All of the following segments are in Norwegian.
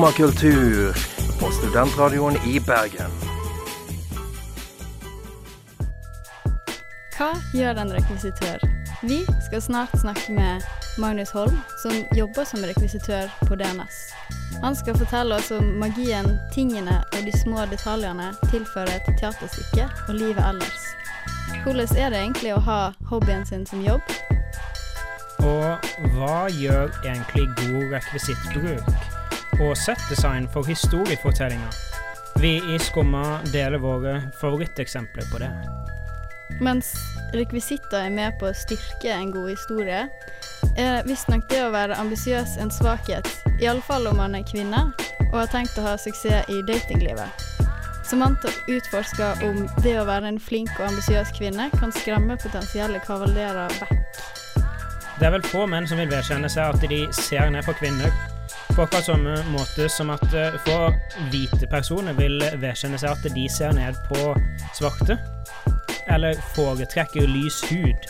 Oh. Skumma kultur på studentradioen i Bergen. Hva gjør en rekvisitør? Vi skal snart snakke med Magnus Holm, som jobber som rekvisitør på DNS. Han skal fortelle oss om magien, tingene og de små detaljene tilfører et teaterstykke og livet ellers. Hvordan er det egentlig å ha hobbyen sin som jobb? Og hva gjør egentlig god rekvisittbruk og settdesign for historiefortellinger? Vi i Skumma deler våre favoritteksempler på det. Mens rekvisitter er med på å styrke en god historie, er visstnok det å være ambisiøs en svakhet, iallfall om man er kvinne og har tenkt å ha suksess i datinglivet. Samantha utforsker om det å være en flink og ambisiøs kvinne kan skremme potensielle kavalerer vekk. Det er vel få menn som vil vedkjenne seg at de ser ned på kvinner. På akkurat samme måte som at eh, få hvite personer vil vedkjenne seg at de ser ned på svarte. Eller foretrekker lys hud.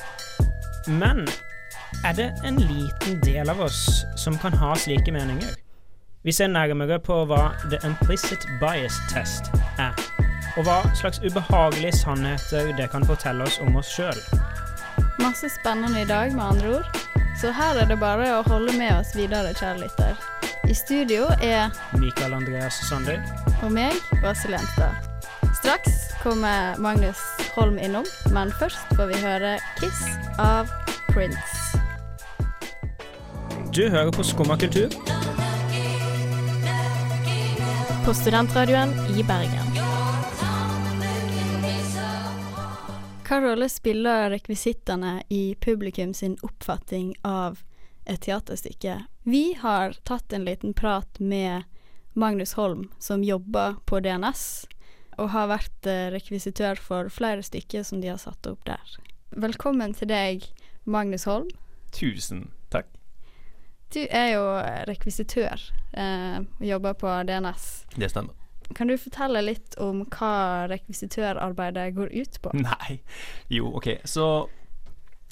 Men er det en liten del av oss som kan ha slike meninger? Vi ser nærmere på hva the implicit bias test er, og hva slags ubehagelige sannheter det kan fortelle oss om oss sjøl. Masse spennende i dag, med andre ord. Så her er det bare å holde med oss videre, kjære lytter. I studio er Mikael Andreas Sandøy. og meg, Åse Lenstad. Straks kommer Magnus Holm innom, men først får vi høre 'Kiss' av Prince. Du hører på Skumma kultur. På studentradioen i Bergen. Hva rolle spiller rekvisittene i publikum sin oppfatning av et teaterstykke? Vi har tatt en liten prat med Magnus Holm, som jobber på DNS, og har vært eh, rekvisitør for flere stykker som de har satt opp der. Velkommen til deg, Magnus Holm. Tusen takk. Du er jo rekvisitør eh, og jobber på DNS. Det stemmer. Kan du fortelle litt om hva rekvisitørarbeidet går ut på? Nei. Jo, OK. Så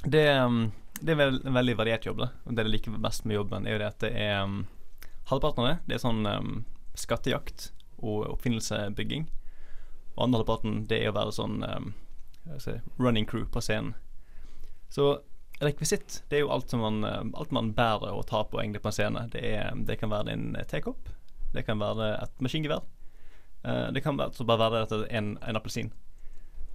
det, um, det er en veldig variert jobb, da. Det jeg liker best med jobben, er jo det at det er um, Halvparten av det, det er sånn um, skattejakt og oppfinnelsebygging. Og andre halvparten, det er å være sånn um, si, running crew på scenen. Så rekvisitt, det er jo alt man, um, alt man bærer og tar på egentlig på en scene. Det, er, det kan være din tekopp. Det kan være et maskingevær. Eh, det kan altså bare være at det en, en appelsin.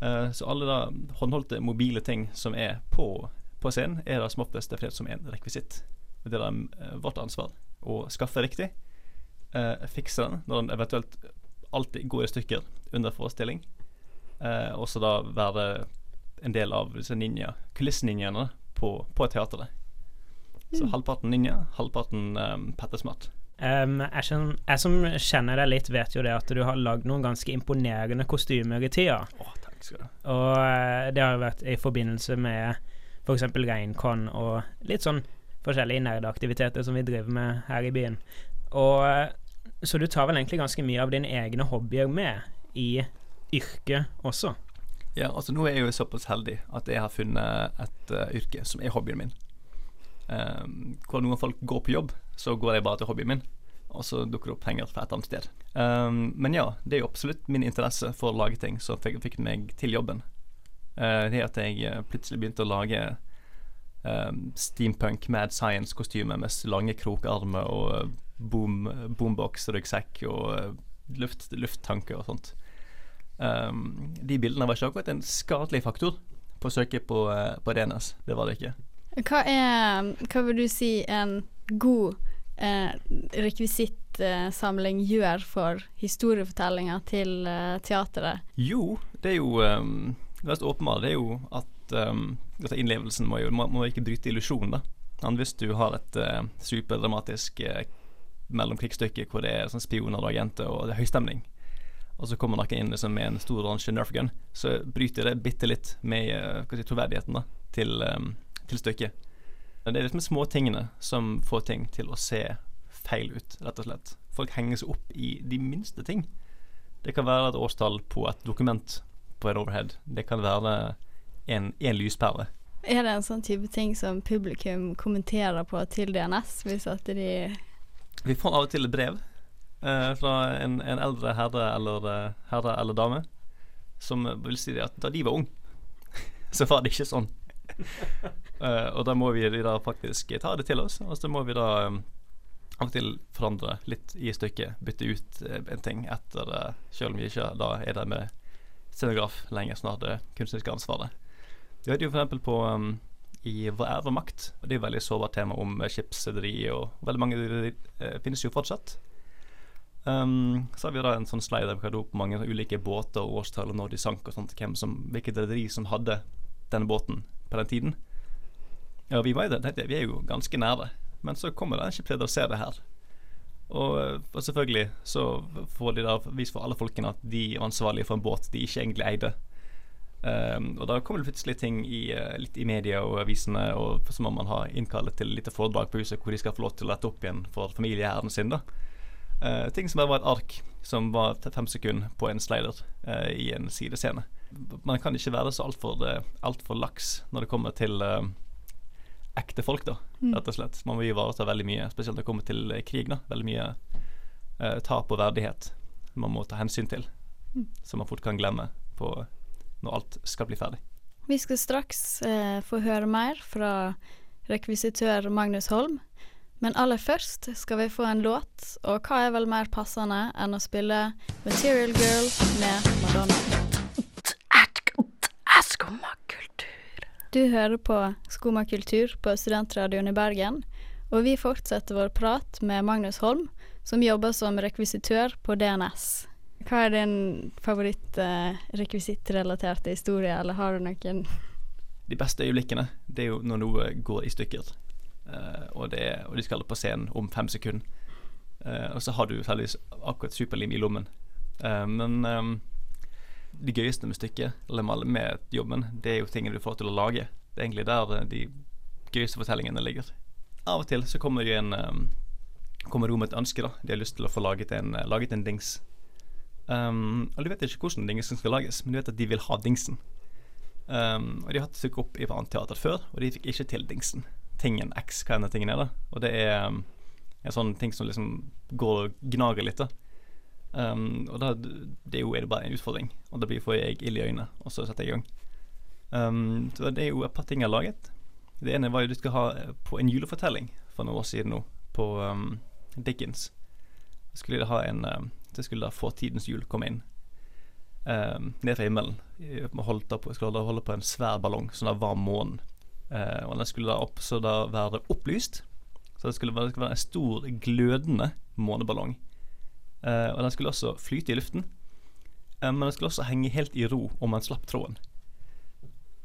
Uh, så alle da håndholdte mobile ting som er på, på scenen, er da som oftest definert som en rekvisitt. Det er da eh, vårt ansvar å skaffe riktig, fikse den når den eventuelt alltid går i stykker under forestilling, og så da være en del av disse ninja, kulisseninjaene på, på teateret. Så halvparten ninja, halvparten um, Smart. Um, jeg, kjenner, jeg som kjenner deg litt, vet jo det at du har lagd noen ganske imponerende kostymer i tida. Oh, takk skal du. Og uh, det har jo vært i forbindelse med f.eks. Reinkon og litt sånn forskjellige nerdeaktiviteter som vi driver med her i byen. Og uh, Så du tar vel egentlig ganske mye av dine egne hobbyer med i yrket også? Ja, altså nå er jeg jo såpass heldig at jeg har funnet et uh, yrke som er hobbyen min. Um, hvor noen folk går på jobb, så går jeg bare til hobbyen min, og så dukker det opp penger fra et annet sted. Um, men ja, det er jo absolutt min interesse for å lage ting som fikk, fikk meg til jobben. Uh, det at jeg uh, plutselig begynte å lage um, steampunk mad science-kostymer med lange krokarmer og uh, boom, boombox-ryggsekk og luft, lufttanker og sånt. Um, de bildene var ikke akkurat en skadelig faktor på å søke på, på DNS. Det var det ikke. Hva er Hva vil du si en god eh, rekvisittsamling eh, gjør for historiefortellinga til eh, teateret? Jo, det er jo um, mest åpenbare det er jo at um, altså innlevelsen må jo må, må ikke bryte illusjonen. Men hvis du har et uh, superdramatisk uh, mellomkrigsstykke hvor det er sånn spioner og agenter og det er høystemning, og så kommer noen inn liksom, med en stor oransje Nerf gun, så bryter det bitte litt med uh, si, troverdigheten da, til, um, til stykket. Det er liksom de små tingene som får ting til å se feil ut, rett og slett. Folk henger seg opp i de minste ting. Det kan være et årstall på et dokument på en overhead. Det kan være en, en lyspære. Er det en sånn type ting som publikum kommenterer på til DNS, hvis at de Vi får av og til et brev eh, fra en, en eldre herre eller, eh, herre eller dame som vil si at da de var ung, så var det ikke sånn. Eh, og da må vi da faktisk ta det til oss, og så må vi da um, av og til forandre litt i stykket. Bytte ut uh, en ting etter uh, Selv om vi ikke da er der med scenograf lenger, snart det kunstneriske ansvaret. Vi hadde jo eksempel på um, i Hva er og makt, og det er jo veldig sårbart tema om uh, skipsrederi, og veldig mange uh, finnes jo fortsatt. Um, så har vi da en sånn slide der vi kan opp mange ulike båter og årstall og når de sank og sånt, hvem som, hvilket rederi som hadde denne båten på den tiden. Ja, vi, var, jo det, vi er jo ganske nære, men så kommer det en skipsleder og ser det her. Og, og, selvfølgelig så får de da vist for alle folkene at de er ansvarlige for en båt de ikke egentlig eide. Um, og da kommer det plutselig ting i, uh, litt i media og avisene, og så må man ha innkallet til litt foredrag på huset hvor de skal få lov til å lette opp igjen for familieæren sin. da uh, Ting som bare var et ark som var fem sekunder på en slider uh, i en sidescene. Man kan ikke være så altfor alt for laks når det kommer til ekte folk, da, Mm. rett og slett. Man må ivareta veldig mye, spesielt når det kommer til krig. da Veldig mye uh, tap og verdighet man må ta hensyn til, Mm. som man fort kan glemme på når alt skal bli ferdig. Vi skal straks uh, få høre mer fra rekvisitør Magnus Holm. Men aller først skal vi få en låt, og hva er vel mer passende enn å spille Material Girl med Madonna? Du hører på Skumma kultur på Studentradioen i Bergen, og vi fortsetter vår prat med Magnus Holm, som jobber som rekvisitør på DNS. Hva er din favoritt-rekvisittrelaterte historie, eller har du noen De beste øyeblikkene Det er jo når noe går i stykker, uh, og, det, og de skal på scenen om fem sekunder. Uh, og så har du heldigvis akkurat superlim i lommen. Uh, men eh, det gøyeste med stykket, eller med, med jobben, det er jo tingene du får til å lage. Det er egentlig der eh, de gøyeste fortellingene ligger. Av og til så kommer det en um, med et ønske, da. De har lyst til å få laget en, eh, laget en dings. Um, og de vet ikke hvordan dingsen skal lages, men de vet at de vil ha dingsen. Um, og de har hatt stykke opp i et annet teater før, og de fikk ikke til dingsen. Tingen X, hva enn den tingen er, da. Og det er um, en sånn ting som liksom går og gnager litt, da. Um, og da, det er jo er det bare en utfordring, og da får jeg ild i øynene, og så setter jeg i gang. Um, så det er jo et par ting jeg har laget. Det ene var jo du skal ha eh, på en julefortelling for noen år siden nå, på um, Dickens. Så skulle de ha en Det skulle da få tidens jul komme inn. Um, ned fra himmelen. Jeg holdt da på, skulle da holde på en svær ballong som det var månen. Uh, og den skulle da opp, så da være opplyst. Så det skulle, det skulle være en stor, glødende måneballong. Uh, og den skulle også flyte i luften. Uh, men den skulle også henge helt i ro om man slapp tråden.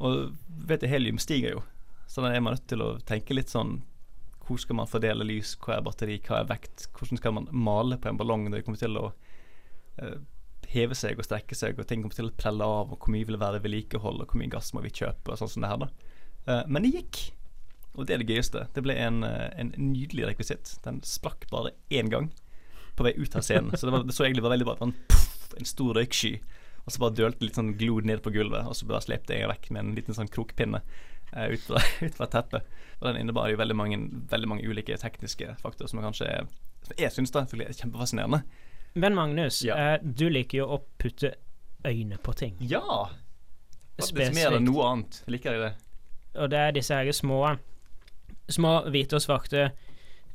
Og vet du, helium stiger jo, så da er man nødt til å tenke litt sånn Hvor skal man fordele lys, hva er batteri, hva er vekt? Hvordan skal man male på en ballong når det kommer til å uh, heve seg og strekke seg, og ting kommer til å prelle av, og hvor mye vil være vedlikehold, og hvor mye gass må vi kjøpe, og sånn som det her, da. Men det gikk. Og det er det gøyeste. Det ble en, en nydelig rekvisitt. Den sprakk bare én gang på vei ut av scenen. Så det, var, det så egentlig bare veldig bra. En, stor røyksky. Og så bare dølte litt sånn glod ned på gulvet, og så bare slepte jeg vekk med en liten sånn krokpinne uh, ut, fra, ut fra teppet. Og den innebar jo veldig mange, veldig mange ulike tekniske faktorer som kanskje som jeg syns da er kjempefascinerende. Men Magnus, eh, du liker jo å putte øyne på ting. Ja! Spesifikt. mer enn noe annet. Liker jeg det. Og det er disse her små Små hvite og svarte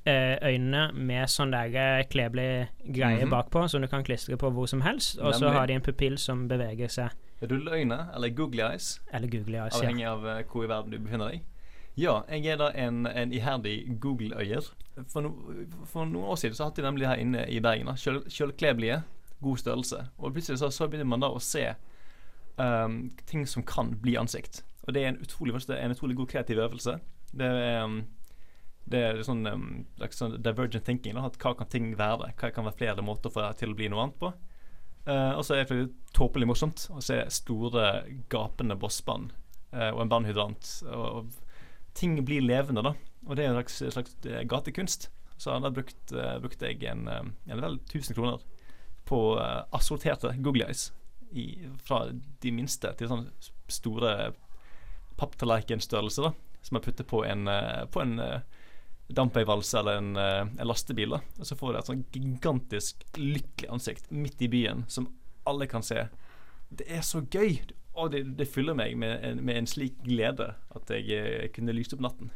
øynene med sånn der eh, klebelig greie -hmm. bakpå som du kan klistre på hvor som helst, og så har de en pupill som beveger seg. Rulleøyne, eller googly eyes, Eller googly eyes, ja. avhengig av eh, hvor i verden du befinner deg. Ja, jeg er da en, en iherdig Google-øyer. For, no, for noen år siden så hadde de nemlig her inne i Bergen da, kjøl, god størrelse. Og plutselig så, så begynner man da å se um, ting som kan bli ansikt. Og det er en utrolig, en utrolig god kreativ øvelse. Det er, um, det er sånn, um, sånn divergent thinking. Da, at hva kan ting være? Hva kan være flere måter for det til å bli noe annet på? Uh, og så er det tåpelig morsomt å se store, gapende bossband uh, og en bandhydrant. Og, og ting blir levende, da. Og det er en slags, slags eh, gatekunst. Så da brukte uh, brukte jeg en, um, en vel 1000 kroner på assorterte Google Eyes. I, fra de minste til sånne store papptallerkenstørrelse. Som jeg putter på en, på en dampveivalse eller en, uh, en lastebil. Og så får du et sånn gigantisk lykkelig ansikt midt i byen som alle kan se. Det er så gøy! Og det, det fyller meg med en, med en slik glede at jeg eh, kunne lyst opp natten.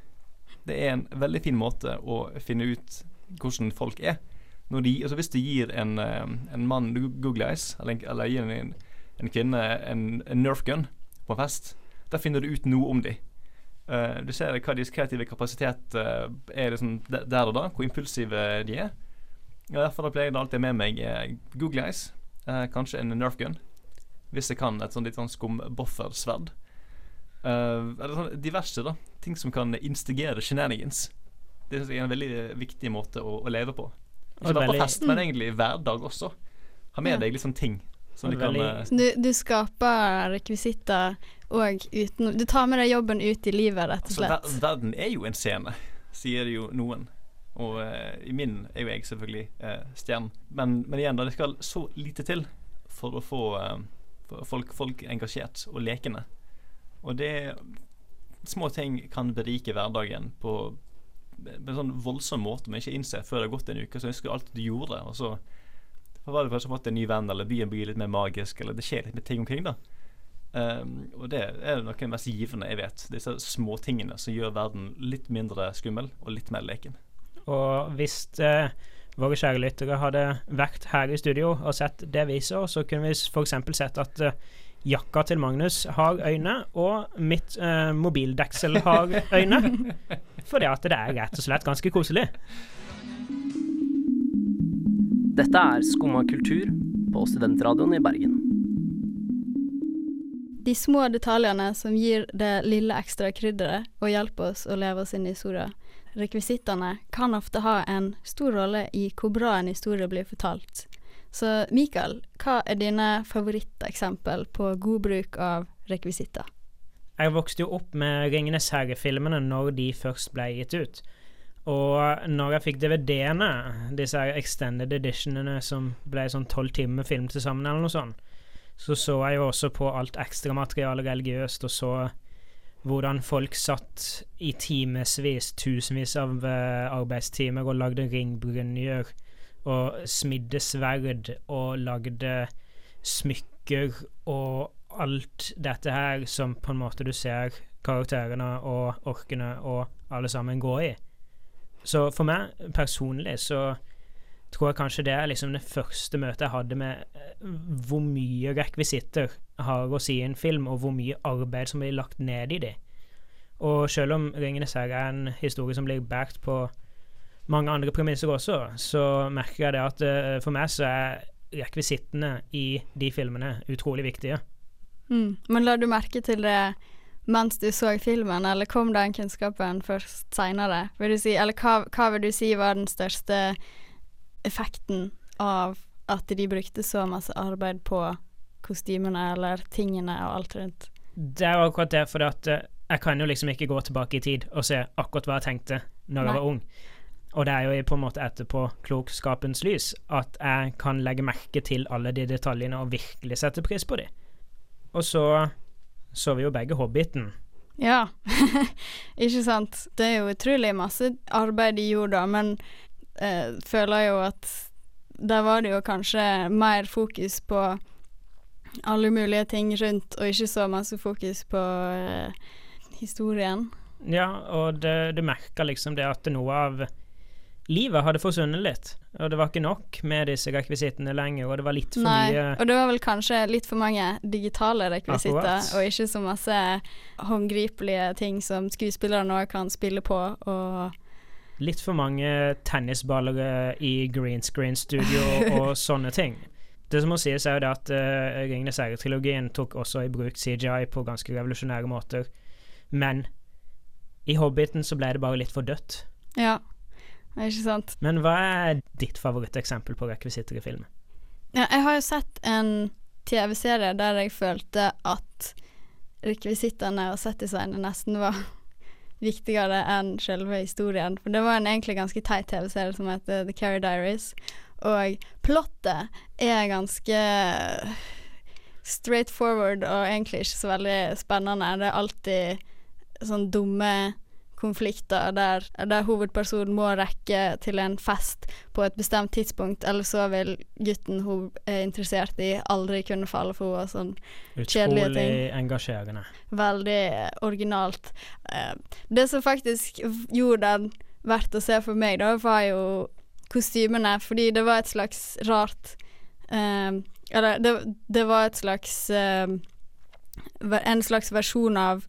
Det er en veldig fin måte å finne ut hvordan folk er. De, altså hvis du gir en, eh, en mann Google Eyes, eller, eller gir en kvinne en, en Nerf gun på en fest, da finner du ut noe om dem. Uh, du ser hva deres kreative kapasitet uh, er liksom der og da, hvor impulsive de er. Ja, derfor da pleier jeg alltid med meg uh, Google Eyes, kanskje en Nerf gun, hvis jeg kan et sånn litt sånn skumboffersverd. eller sånn diverse da, ting som kan instigere shenanigans. Det synes jeg er en veldig viktig måte å, å leve på. Ikke bare på fest, men egentlig hverdag også. Ha med Ja. deg litt sånne ting. Som de kan, eh, Du, du skaper rekvisitter og uten Du tar med deg jobben ut i livet, rett og Altså, ver slett. verden er jo en scene, sier jo noen. Og eh, i min er jo jeg selvfølgelig uh, stjernen. Men, men igjen, da, det skal så lite til for å få eh, folk, folk engasjert og lekende. Og det Små ting kan berike hverdagen på på en sånn voldsom måte man ikke innser før det har gått en uke. Så jeg husker alt du gjorde, og så var det kanskje fått en ny venn, eller byen blir litt mer magisk, eller det skjer litt med ting omkring, da. Um, og det er noe av det mest givende jeg vet. Disse småtingene som gjør verden litt mindre skummel og litt mer leken. Og hvis eh, våre kjære lyttere hadde vært her i studio og sett det vi så, så kunne vi f.eks. sett at eh, jakka til Magnus har øyne, og mitt eh, mobildeksel har øyne. Fordi at det er rett og slett ganske koselig. Dette er Skumma kultur på Studentradioen i Bergen. De små detaljene som gir det lille ekstra krydderet og hjelper oss å leve oss inn i historien. Rekvisittene kan ofte ha en stor rolle i hvor bra en historie blir fortalt. Så Mikael, hva er dine favoritteksempel på god bruk av rekvisitter? Jeg vokste jo opp med Ringenes herre-filmene når de først ble gitt ut. Og når jeg fikk DVD-ene, disse extended editionene som ble sånn tolv timer film til sammen, eller noe sånt, så så jeg jo også på alt ekstramateriale religiøst, og så hvordan folk satt i timevis, tusenvis av eh, arbeidstimer og lagde ringbrynjer og smidde sverd og lagde smykker og alt dette her som på en måte du ser karakterene og orkene og alle sammen gå i. Så for meg personlig så tror jeg kanskje det er liksom det første møtet jeg hadde med eh, hvor mye rekvisitter har å si i en film, og hvor mye arbeid som blir lagt ned i de. Og selv om 'Ringenes herre' er en historie som blir båret på mange andre premisser også, så merker jeg det at eh, for meg så er rekvisittene i de filmene utrolig viktige. Mm. Men la du merke til det mens du så filmen, eller kom den kunnskapen først seinere? Si, eller hva, hva vil du si var den største effekten av at de brukte så masse arbeid på kostymene eller tingene og alt rundt? Det er akkurat det, for eh, jeg kan jo liksom ikke gå tilbake i tid og se akkurat hva jeg tenkte når Nei. jeg var ung. Og det er jo på en måte etterpå klokskapens lys at jeg kan legge merke til alle de detaljene og virkelig sette pris på de. Og så så vi jo begge Hobbiten. Ja, ikke sant. Det er jo utrolig masse arbeid de gjorde da, men eh, føler jo at der var det jo kanskje mer fokus på alle mulige ting rundt, og ikke så masse fokus på eh, historien. Ja, og det, du merka liksom det at noe av livet hadde forsvunnet litt. Og det var ikke nok med disse rekvisittene lenger, og det var litt for Nei, mye og det var vel kanskje litt for mange digitale rekvisitter, Akkurat. og ikke så masse håndgripelige ting som skuespillere nå kan spille på, og Litt for mange tennisballer i green screen studio og sånne ting. Det som må sies, er jo det at uh, Ringenes herre-trilogien tok også i bruk CGI på ganske revolusjonære måter. Men i Hobbiten så ble det bare litt for dødt. Ja, ikke sant. Men hva er ditt favoritteksempel på rekvisitter i film? Ja, jeg har jo sett en TV-serie der jeg følte at rekvisittene og settdesignet nesten var viktigere enn selve historien. For det var en egentlig ganske teit TV-serie som heter The Carrie Diaries. Og plottet er ganske straight forward og egentlig ikke så veldig spennende. Det er alltid sånn dumme konflikter der, der hovedpersonen må rekke til en fest på et bestemt tidspunkt, eller så vil gutten hun er interessert i, aldri kunne falle for henne. Sånn kjedelige ting. Utrolig engasjerende. Veldig originalt. Eh, det som faktisk gjorde den verdt å se for meg, da, var jo kostymene, fordi det var et slags rart eh, Eller det, det var et slags eh, En slags versjon av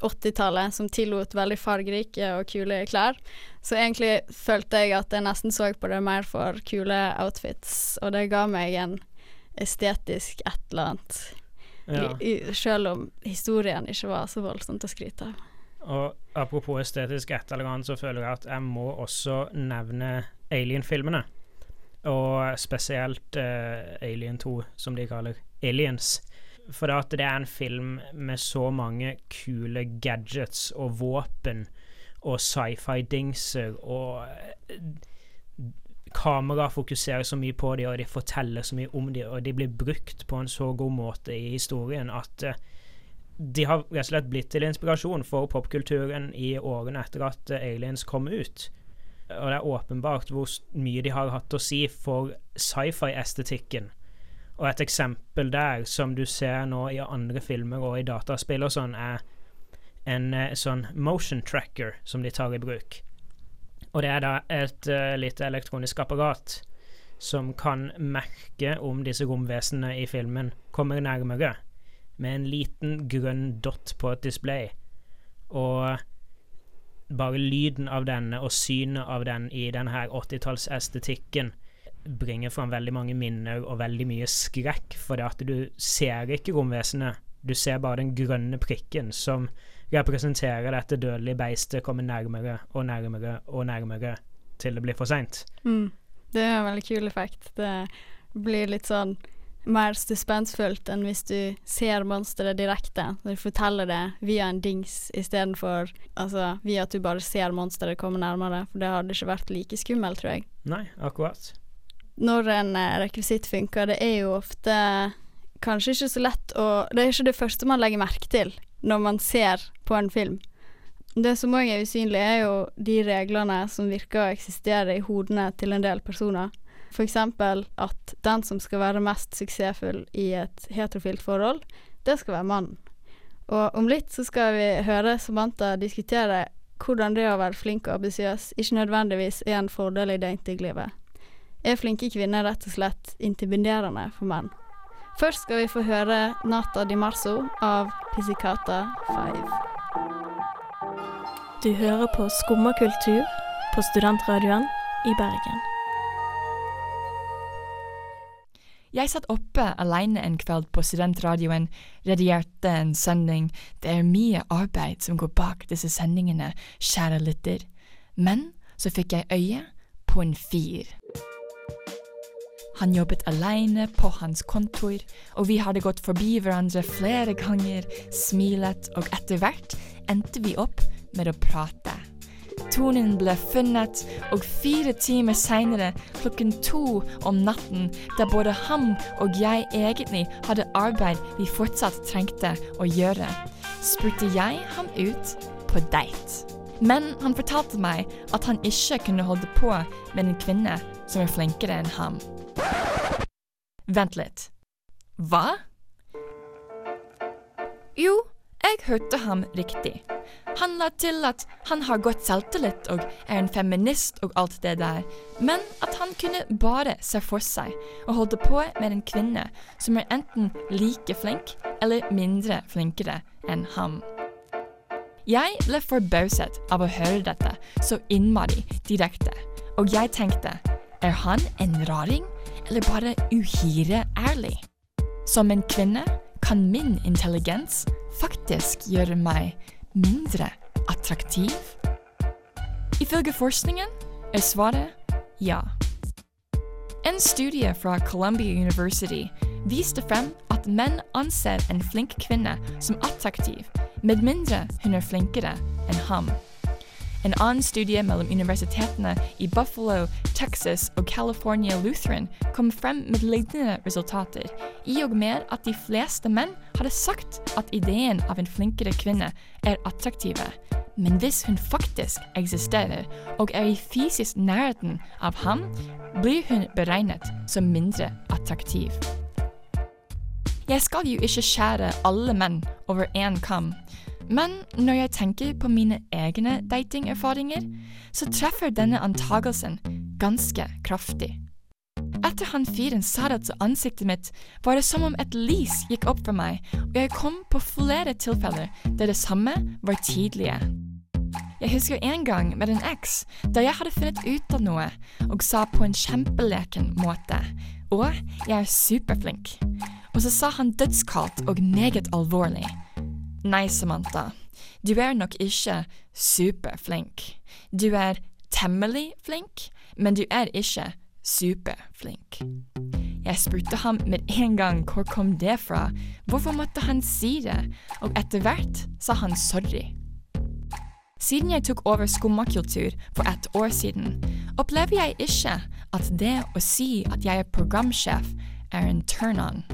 80-tallet som tillot veldig fargerike og kule klær. Så egentlig følte jeg at jeg nesten så på det mer for kule outfits, og det ga meg en estetisk et eller annet. Ja. Selv om historien ikke var så voldsomt å skryte av. Og apropos estetisk et eller annet, så føler jeg at jeg må også nevne Alien-filmene. Og spesielt uh, Alien 2, som de kaller Aliens. For at det er en film med så mange kule gadgets og våpen og sci-fi-dingser, og kamera fokuserer så mye på dem, og de forteller så mye om dem, og de blir brukt på en så god måte i historien at uh, de har rett og slett blitt til inspirasjon for popkulturen i årene etter at uh, Aliens kom ut. Og det er åpenbart hvor mye de har hatt å si for sci-fi-estetikken. Og et eksempel der, som du ser nå i andre filmer og i dataspill og sånn, er en uh, sånn motion tracker som de tar i bruk. Og det er da et uh, lite elektronisk apparat som kan merke om disse romvesenene i filmen kommer nærmere, med en liten grønn dott på et display. Og bare lyden av denne og synet av den i denne 80-tallsestetikken bringer fram veldig mange minner og veldig mye skrekk, for det at du ser ikke romvesenet, du ser bare den grønne prikken som representerer dette dødelige beistet kommer nærmere og nærmere og nærmere til det blir for seint. Mm. Det er en veldig kul effekt. Det blir litt sånn mer suspensfullt enn hvis du ser monsteret direkte. Når du forteller det via en dings istedenfor altså, via at du bare ser monsteret komme nærmere. For det hadde ikke vært like skummelt, tror jeg. Nei, akkurat. Når en eh, rekvisitt funker, det er jo ofte kanskje ikke så lett å Det er ikke det første man legger merke til når man ser på en film. Det som òg er usynlig, er jo de reglene som virker å eksistere i hodene til en del personer. Eksempel at den som skal være mest suksessfull i et heterofilt forhold, det skal være mannen. Og om litt så skal vi høre Samantha diskutere hvordan det å være flink og ambisiøs ikke nødvendigvis er en fordel i datinglivet. Er flinke kvinner rett og slett intimiderende for menn? Først skal vi få høre Nata Di Marzo av Pizzicata 5. Du hører på Skumma kultur på studentradioen i Bergen. Jeg satt oppe alene en kveld på studentradioen, redigerte en sending. Det er mye arbeid som går bak disse sendingene, kjære lytter. Men så fikk jeg øye på en fyr. Han jobbet alene på hans kontor, og vi hadde gått forbi hverandre flere ganger, smilet, og etter hvert endte vi opp med å prate. Tonen ble funnet, og fire timer seinere, klokken to om natten, da både han og jeg egentlig hadde arbeid vi fortsatt trengte å gjøre, spurte jeg ham ut på date. Men han fortalte meg at han ikke kunne holde på med en kvinne som er flinkere enn ham. Vent litt. Hva? Jo, jeg hørte ham riktig. Han la til at han har godt selvtillit og er en feminist og alt det der, men at han kunne bare se for seg å holde på med en kvinne som er enten like flink eller mindre flinkere enn ham. Jeg ble forbauset av å høre dette så innmari direkte, og jeg tenkte, er han en raring, eller bare uhyre ærlig. Som en kvinne kan min intelligens faktisk gjøre meg mindre attraktiv? Ifølge forskningen er svaret ja. En studie fra Columbia University viste frem at menn anser en flink kvinne som attraktiv, med mindre hun er flinkere enn ham. En annen studie mellom universitetene i Buffalo, Texas og California Lutheran kom frem med lignende resultater, i og med at de fleste menn hadde sagt at ideen av en flinkere kvinne er attraktive. Men hvis hun faktisk eksisterer og er i fysisk nærheten av ham, blir hun beregnet som mindre attraktiv. Jeg skal jo ikke skjære alle menn over én kam, men når jeg tenker på mine egne datingerfaringer, så treffer denne antagelsen ganske kraftig. Etter han fyren sa det til ansiktet mitt, var det som om et lys gikk opp for meg, og jeg kom på flere tilfeller der det samme var tidlige. Jeg husker en gang med en eks da jeg hadde funnet ut av noe og sa på en kjempeleken måte og jeg er superflink. Og så sa han dødskaldt og meget alvorlig Nei, Samantha, du er nok ikke superflink. Du er temmelig flink, men du er ikke superflink. Jeg spurte ham med en gang hvor kom det fra, hvorfor måtte han si det, og etter hvert sa han sorry. Siden jeg tok over skummakultur for et år siden, opplever jeg ikke at det å si at jeg er programsjef, er en turn-on.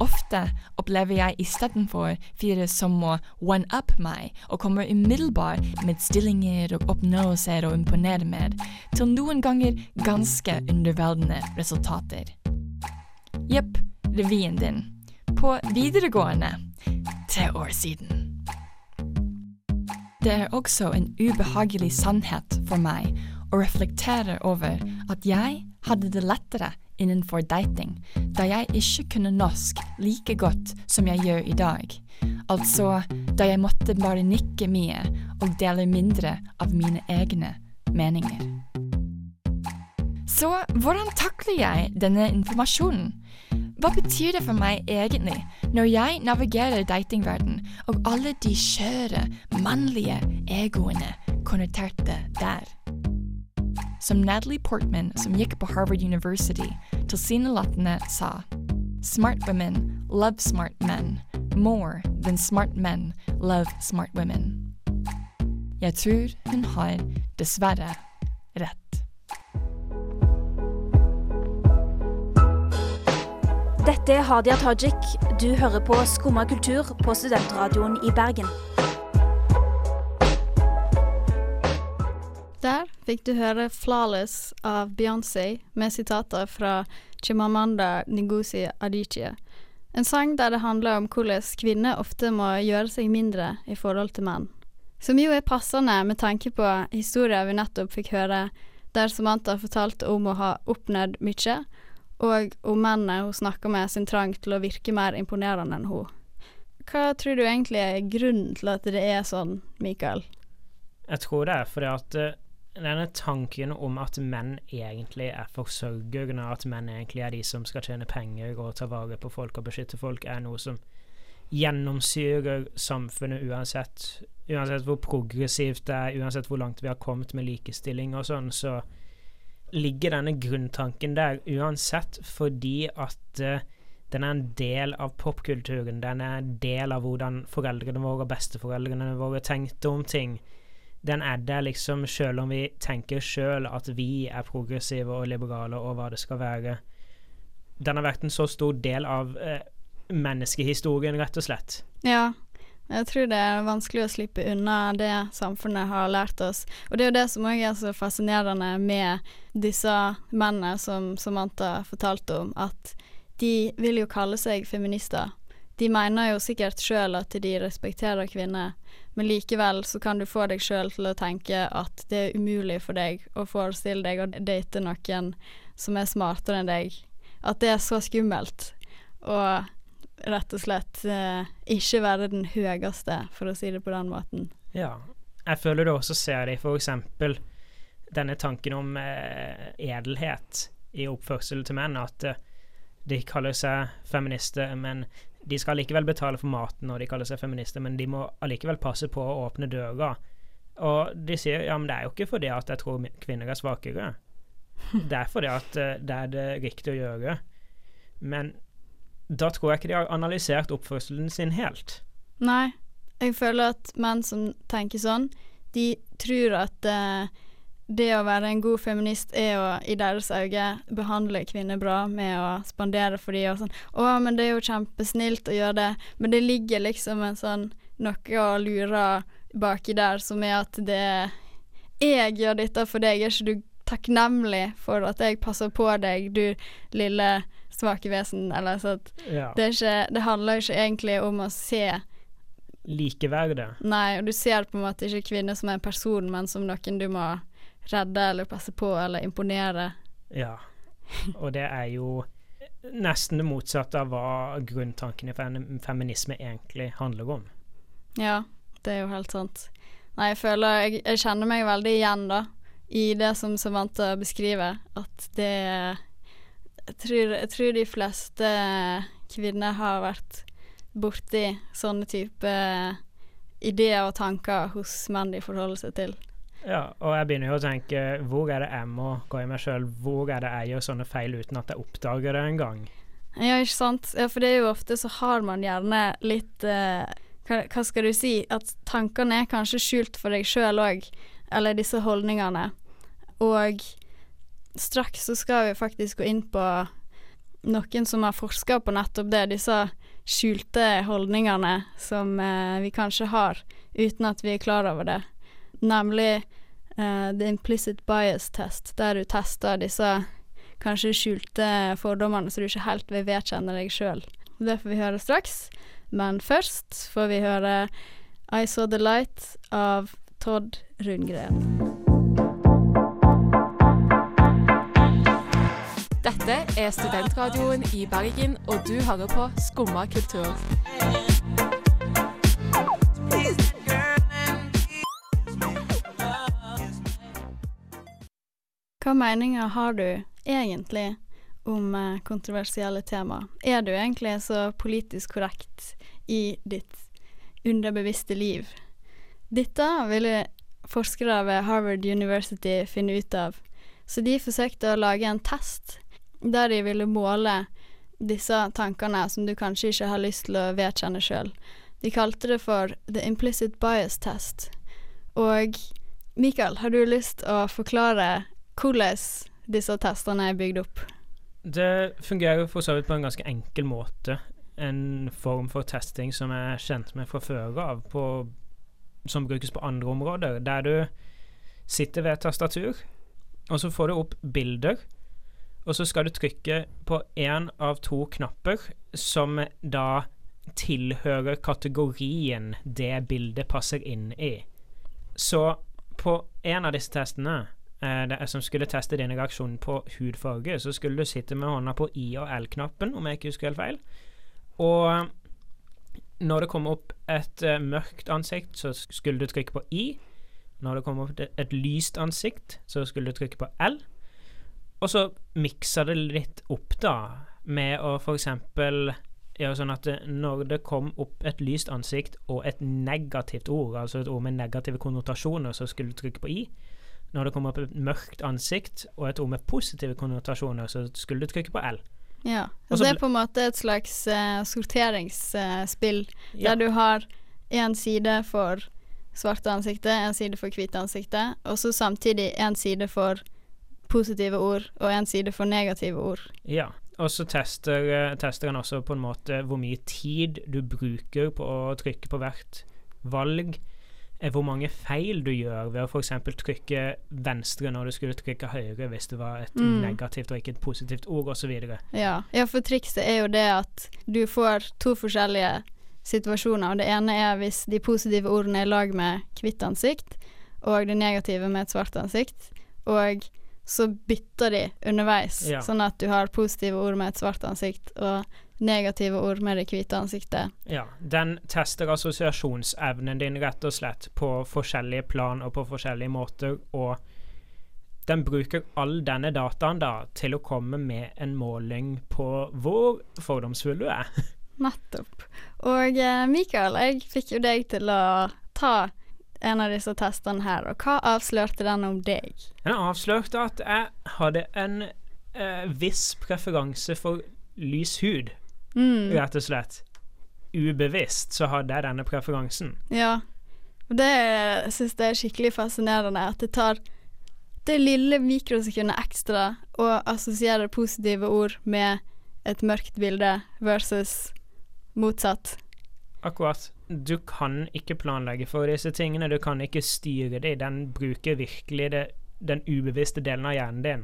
Ofte opplever jeg istedenfor fire som må one-up meg og kommer umiddelbart med stillinger og oppnåelser og imponere med, til noen ganger ganske underveldende resultater. Jepp, revyen din. På videregående. Tre år siden. Det er også en ubehagelig sannhet for meg å reflektere over at jeg hadde det lettere innenfor dating, da jeg ikke kunne norsk like godt som jeg gjør i dag. Altså da jeg måtte bare nikke mye og dele mindre av mine egne meninger. Så hvordan takler jeg denne informasjonen? Hva betyr det for meg egentlig når jeg navigerer datingverden og alle de skjøre, mannlige egoene konnoterte der? Som Natalie Portman, som gikk på Harvard University, tilsynelatende sa Smart women love smart men more than smart men love smart women. Jeg tror hun har dessverre rett. Dette er Hadia Tajik. Du hører på Skumma kultur på studentradioen i Bergen. Fikk du høre 'Flawless' av Beyoncé med sitater fra Chimamanda Ngozi Adichie. En sang der det handler om hvordan kvinner ofte må gjøre seg mindre i forhold til menn. Som jo er passende med tanke på historien vi nettopp fikk høre, der Samantha fortalte om å ha oppnådd mye, og om mennene hun snakker med sin trang til å virke mer imponerende enn hun. Hva tror du egentlig er grunnen til at det er sånn, Mikael? Jeg tror det er fordi at eh, denne tanken om at menn egentlig er forsørgerne, at menn egentlig er de som skal tjene penger og ta vare på folk og beskytte folk, er noe som gjennomsyrer samfunnet uansett. Uansett hvor progressivt det er, uansett hvor langt vi har kommet med likestilling og sånn, så ligger denne grunntanken der uansett fordi at uh, den er en del av popkulturen. Den er en del av hvordan foreldrene våre og besteforeldrene våre tenkte om ting. Den er der liksom selv om vi tenker sjøl at vi er progressive og liberale og hva det skal være. Den har vært en så stor del av eh, menneskehistorien, rett og slett. Ja, jeg tror det er vanskelig å slippe unna det samfunnet har lært oss. Og det er jo det som òg er så fascinerende med disse mennene som Samantha fortalte om, at de vil jo kalle seg feminister. De mener jo sikkert sjøl at de respekterer kvinner, men likevel så kan du få deg sjøl til å tenke at det er umulig for deg å forestille deg å date noen som er smartere enn deg. At det er så skummelt. Og rett og slett eh, ikke være den høyeste, for å si det på den måten. Ja. Jeg føler du også ser det i eksempel denne tanken om eh, edelhet. i oppførsel til menn at eh, de kaller seg feminister, men de skal allikevel betale for maten når de kaller seg feminister, men de må allikevel passe på å åpne døra. Og de sier ja, men det er jo ikke fordi at jeg tror kvinner er svakere. Det er fordi at eh, det er det riktige å gjøre. Men da tror jeg ikke de har analysert oppførselen sin helt. Nei, jeg føler at menn som tenker sånn, de tror at eh, det å være en god feminist er å, i deres øyne, behandle kvinner bra med å spandere for dem og sånn 'Å, men det er jo kjempesnilt å gjøre det', men det ligger liksom en sånn noe å lure baki der som er at det 'Jeg gjør dette for deg, er ikke du takknemlig for at jeg passer på deg, du lille svake vesen', eller så at Ja. det, ikke, det handler ikke egentlig om å se Likeverdet. Nei, og du ser på en måte ikke kvinner som en person, men som noen du må redde eller passe på eller imponere. Ja. Og det er jo nesten det motsatte av hva grunntanken i feminisme egentlig handler om. Ja, det er jo helt sant. Nei, jeg føler Jeg, jeg kjenner meg veldig igjen, da, i det som Samantha beskriver, at det Jeg tror, jeg tror de fleste kvinner har vært borti sånne type ideer og tanker hos menn de forholder seg til. Ja, og jeg begynner jo å tenke hvor er det jeg må gå i meg sjøl? Hvor er det jeg gjør sånne feil uten at jeg oppdager det engang? Ja, ikke sant. Ja, for det er jo ofte så har man gjerne litt eh, hva, hva skal du si? At tankene er kanskje skjult for deg sjøl òg, eller disse holdningene. Og straks så skal vi faktisk gå inn på noen som har forska på nettopp det, disse skjulte holdningene som eh, vi kanskje har uten at vi er klar over det. Nemlig uh, the implicit bias test, der du tester disse kanskje skjulte fordommene så du ikke helt vil vedkjenne deg sjøl. Det får vi høre straks, men først får vi høre I Saw The Light av Todd Rundgren. Dette er studentradioen i Bergen, og du hører på Skumma kultur. Meninger har du egentlig om eh, kontroversielle tema? Er du egentlig så politisk korrekt i ditt underbevisste liv? Dette ville forskere ved Harvard University finne ut av, så de forsøkte å lage en test der de ville måle disse tankene som du kanskje ikke har lyst til å vedkjenne sjøl. De kalte det for The Implicit Bias Test. Og Mikael, har du lyst å forklare hvordan disse testene er bygd opp? Det fungerer for så vidt på en ganske enkel måte. En form for testing som jeg er kjent med fra før av, på, som brukes på andre områder. Der du sitter ved et tastatur, og så får du opp bilder. Og så skal du trykke på én av to knapper som da tilhører kategorien det bildet passer inn i. Så på en av disse testene eh, som skulle teste din reaksjon på hudfarge, så skulle du sitte med hånda på I- og L-knappen, om jeg ikke husker helt feil. Og når det kom opp et eh, mørkt ansikt, så skulle du trykke på I. Når det kom opp et, lyst ansikt, så skulle du trykke på L. Og så miksa det litt opp, da, med å eksempel gjøre sånn at når det kom opp et lyst ansikt og et negativt ord, altså et ord med negative konnotasjoner, så skulle du trykke på I. Når det kommer opp et mørkt ansikt og et ord med positive konnotasjoner, så skulle du trykke på L. Ja. Så det er på en måte et slags uh, sorteringsspill, uh, der du har én side for svarte ansiktet, en side for hvite ansiktet, og så samtidig en side for positive ord og en side for negative ord. Ja, og så tester, eh, tester han også på en måte hvor mye tid du bruker på å trykke på hvert valg. Hvor mange feil du gjør ved å f.eks. trykke venstre når du skulle trykke høyre hvis det var et Mm. negativt og ikke et positivt ord, osv. Ja. ja, for trikset er jo det at du får to forskjellige situasjoner. Og det ene er hvis de positive ordene er i lag med hvitt ansikt, og det negative med et svart ansikt. Og så bytter de underveis, Ja. sånn at du har positive ord med et svart ansikt og negative ord med det hvite ansiktet. Ja, den tester assosiasjonsevnen din rett og slett på forskjellige plan og på forskjellige måter, og den bruker all denne dataen da til å komme med en måling på hvor fordomsfull du er. Nettopp. Og eh, Mikael, jeg fikk jo deg til å ta en av disse testene her, og hva avslørte den om deg? Den avslørte at jeg hadde en eh, viss preferanse for lys hud, Mm. rett og slett. Ubevisst så hadde jeg denne preferansen. Ja. Det syns jeg er skikkelig fascinerende, at det tar det lille mikrosekundet ekstra å assosiere positive ord med et mørkt bilde versus motsatt. Akkurat. Du kan ikke planlegge for disse tingene, du kan ikke styre dem. Den bruker virkelig det, den ubevisste delen av hjernen din.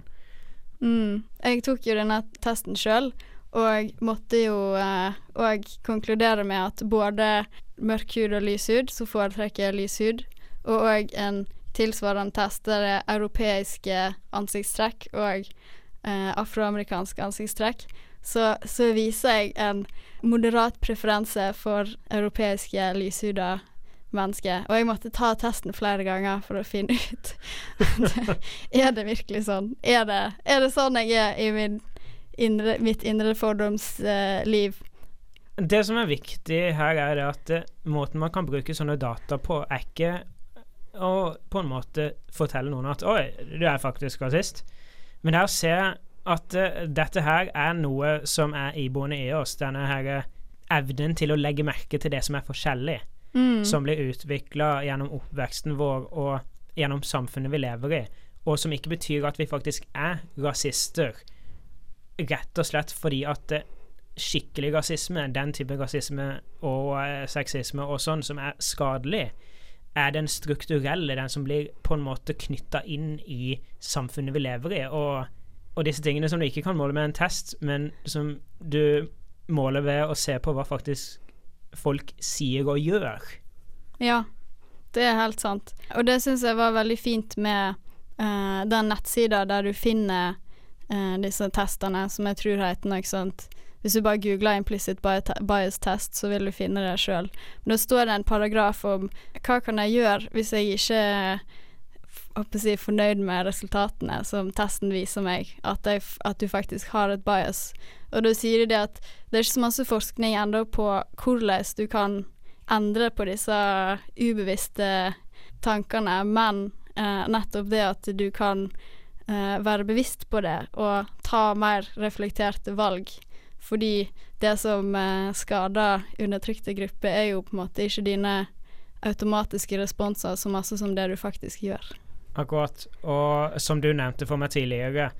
Mm. Jeg tok jo denne testen sjøl, og måtte jo eh, og konkludere med at både mørk hud og lys hud, så foretrekker jeg lys hud, og òg en tilsvarende test der det er europeiske ansiktstrekk og eh, afroamerikanske ansiktstrekk, så, så viser jeg en moderat preferanse for europeiske lyshuda mennesker. Og jeg måtte ta testen flere ganger for å finne ut Er det virkelig sånn? Er det, er det sånn jeg er i min indre, mitt indre fordomsliv? Det som er viktig her, er at eh, måten man kan bruke sånne data på, er ikke å på en måte fortelle noen at 'oi, du er faktisk rasist', men det er å se at uh, dette her er noe som er iboende i oss. Denne her eh, evnen til å legge merke til det som er forskjellig, Mm. som blir utvikla gjennom oppveksten vår og gjennom samfunnet vi lever i, og som ikke betyr at vi faktisk er rasister, rett og slett fordi at eh, skikkelig rasisme, den type rasisme og eh, sexisme og sånn som er skadelig, er den strukturelle, den som blir på en måte knytta inn i samfunnet vi lever i, og, og disse tingene som du ikke kan måle med en test, men som du måler ved å se på hva faktisk folk sier og gjør. Ja, det er helt sant. Og det syns jeg var veldig fint med uh, den nettsida der du finner eh, disse testene, som jeg tror heter noe sånt Hvis du bare googler 'implicit bias test', så vil du finne det sjøl. Men da står det en paragraf om hva kan jeg gjøre hvis jeg ikke er håper jeg fornøyd med resultatene som testen viser meg, at, jeg, at du faktisk har et bias. Og da sier de at det er ikke så masse forskning ennå på hvordan du kan endre på disse ubevisste tankene, men eh, nettopp det at du kan eh, være bevisst på det og ta mer reflekterte valg. Fordi det som eh, skader undertrykte grupper, er jo på en måte ikke dine automatiske responser så masse som det du faktisk gjør. Akkurat. Og som du nevnte for meg tidligere,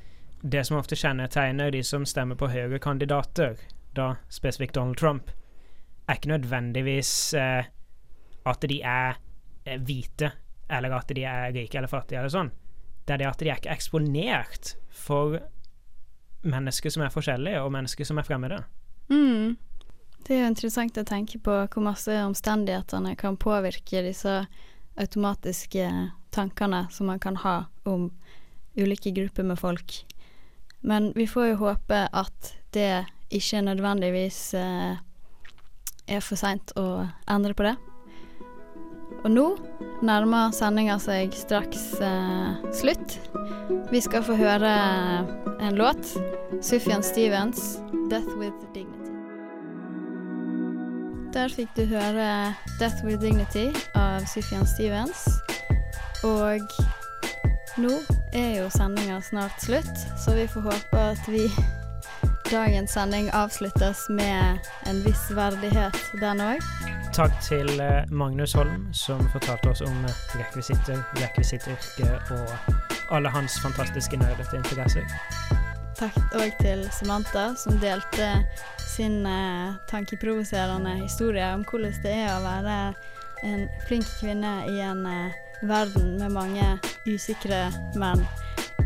det som ofte kjennetegner de som stemmer på Høyre-kandidater, da spesifikt Donald Trump, er ikke nødvendigvis eh, at de er eh, hvite, eller at de er rike eller fattige, eller sånn. Det er det at de er ikke eksponert for mennesker som er forskjellige, og mennesker som er fremmede. Mm. Det er jo interessant å tenke på hvor masse omstendighetene kan påvirke disse automatiske tankene som man kan ha om ulike grupper med folk. Men vi får jo håpe at det ikke nødvendigvis eh, er for seint å endre på det. Og nå nærmer sendinga seg straks eh, slutt. Vi skal få høre en låt. Sufjan Stevens, 'Death with Dignity'. Der fikk du høre 'Death with Dignity' av Sufjan Stevens. Og nå er jo sendinga snart slutt, så vi får håpe at vi dagens sending avsluttes med en viss verdighet, den òg. Takk til eh, Magnus Holm, som fortalte oss om eh, rekvisitter, rekvisittyrket og alle hans fantastiske nerdete interesser. Takk òg til Samantha, som delte sin eh, tankeprovoserende historie om hvordan det er å være en flink kvinne i en verden med mange usikre menn.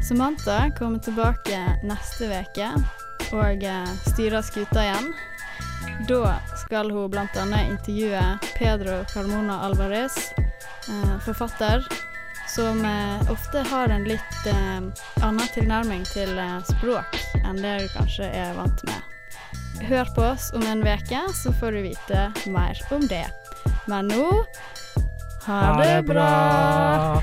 Samantha kommer tilbake neste uke og styrer skuta igjen. Da skal hun bl.a. intervjue Pedro Carmona Alvarez, eh, forfatter, som eh, ofte har en litt eh, annen tilnærming til språk enn det du kanskje er vant med. Hør på oss om en uke, så får du vite mer om det. Men nå ha, det bra!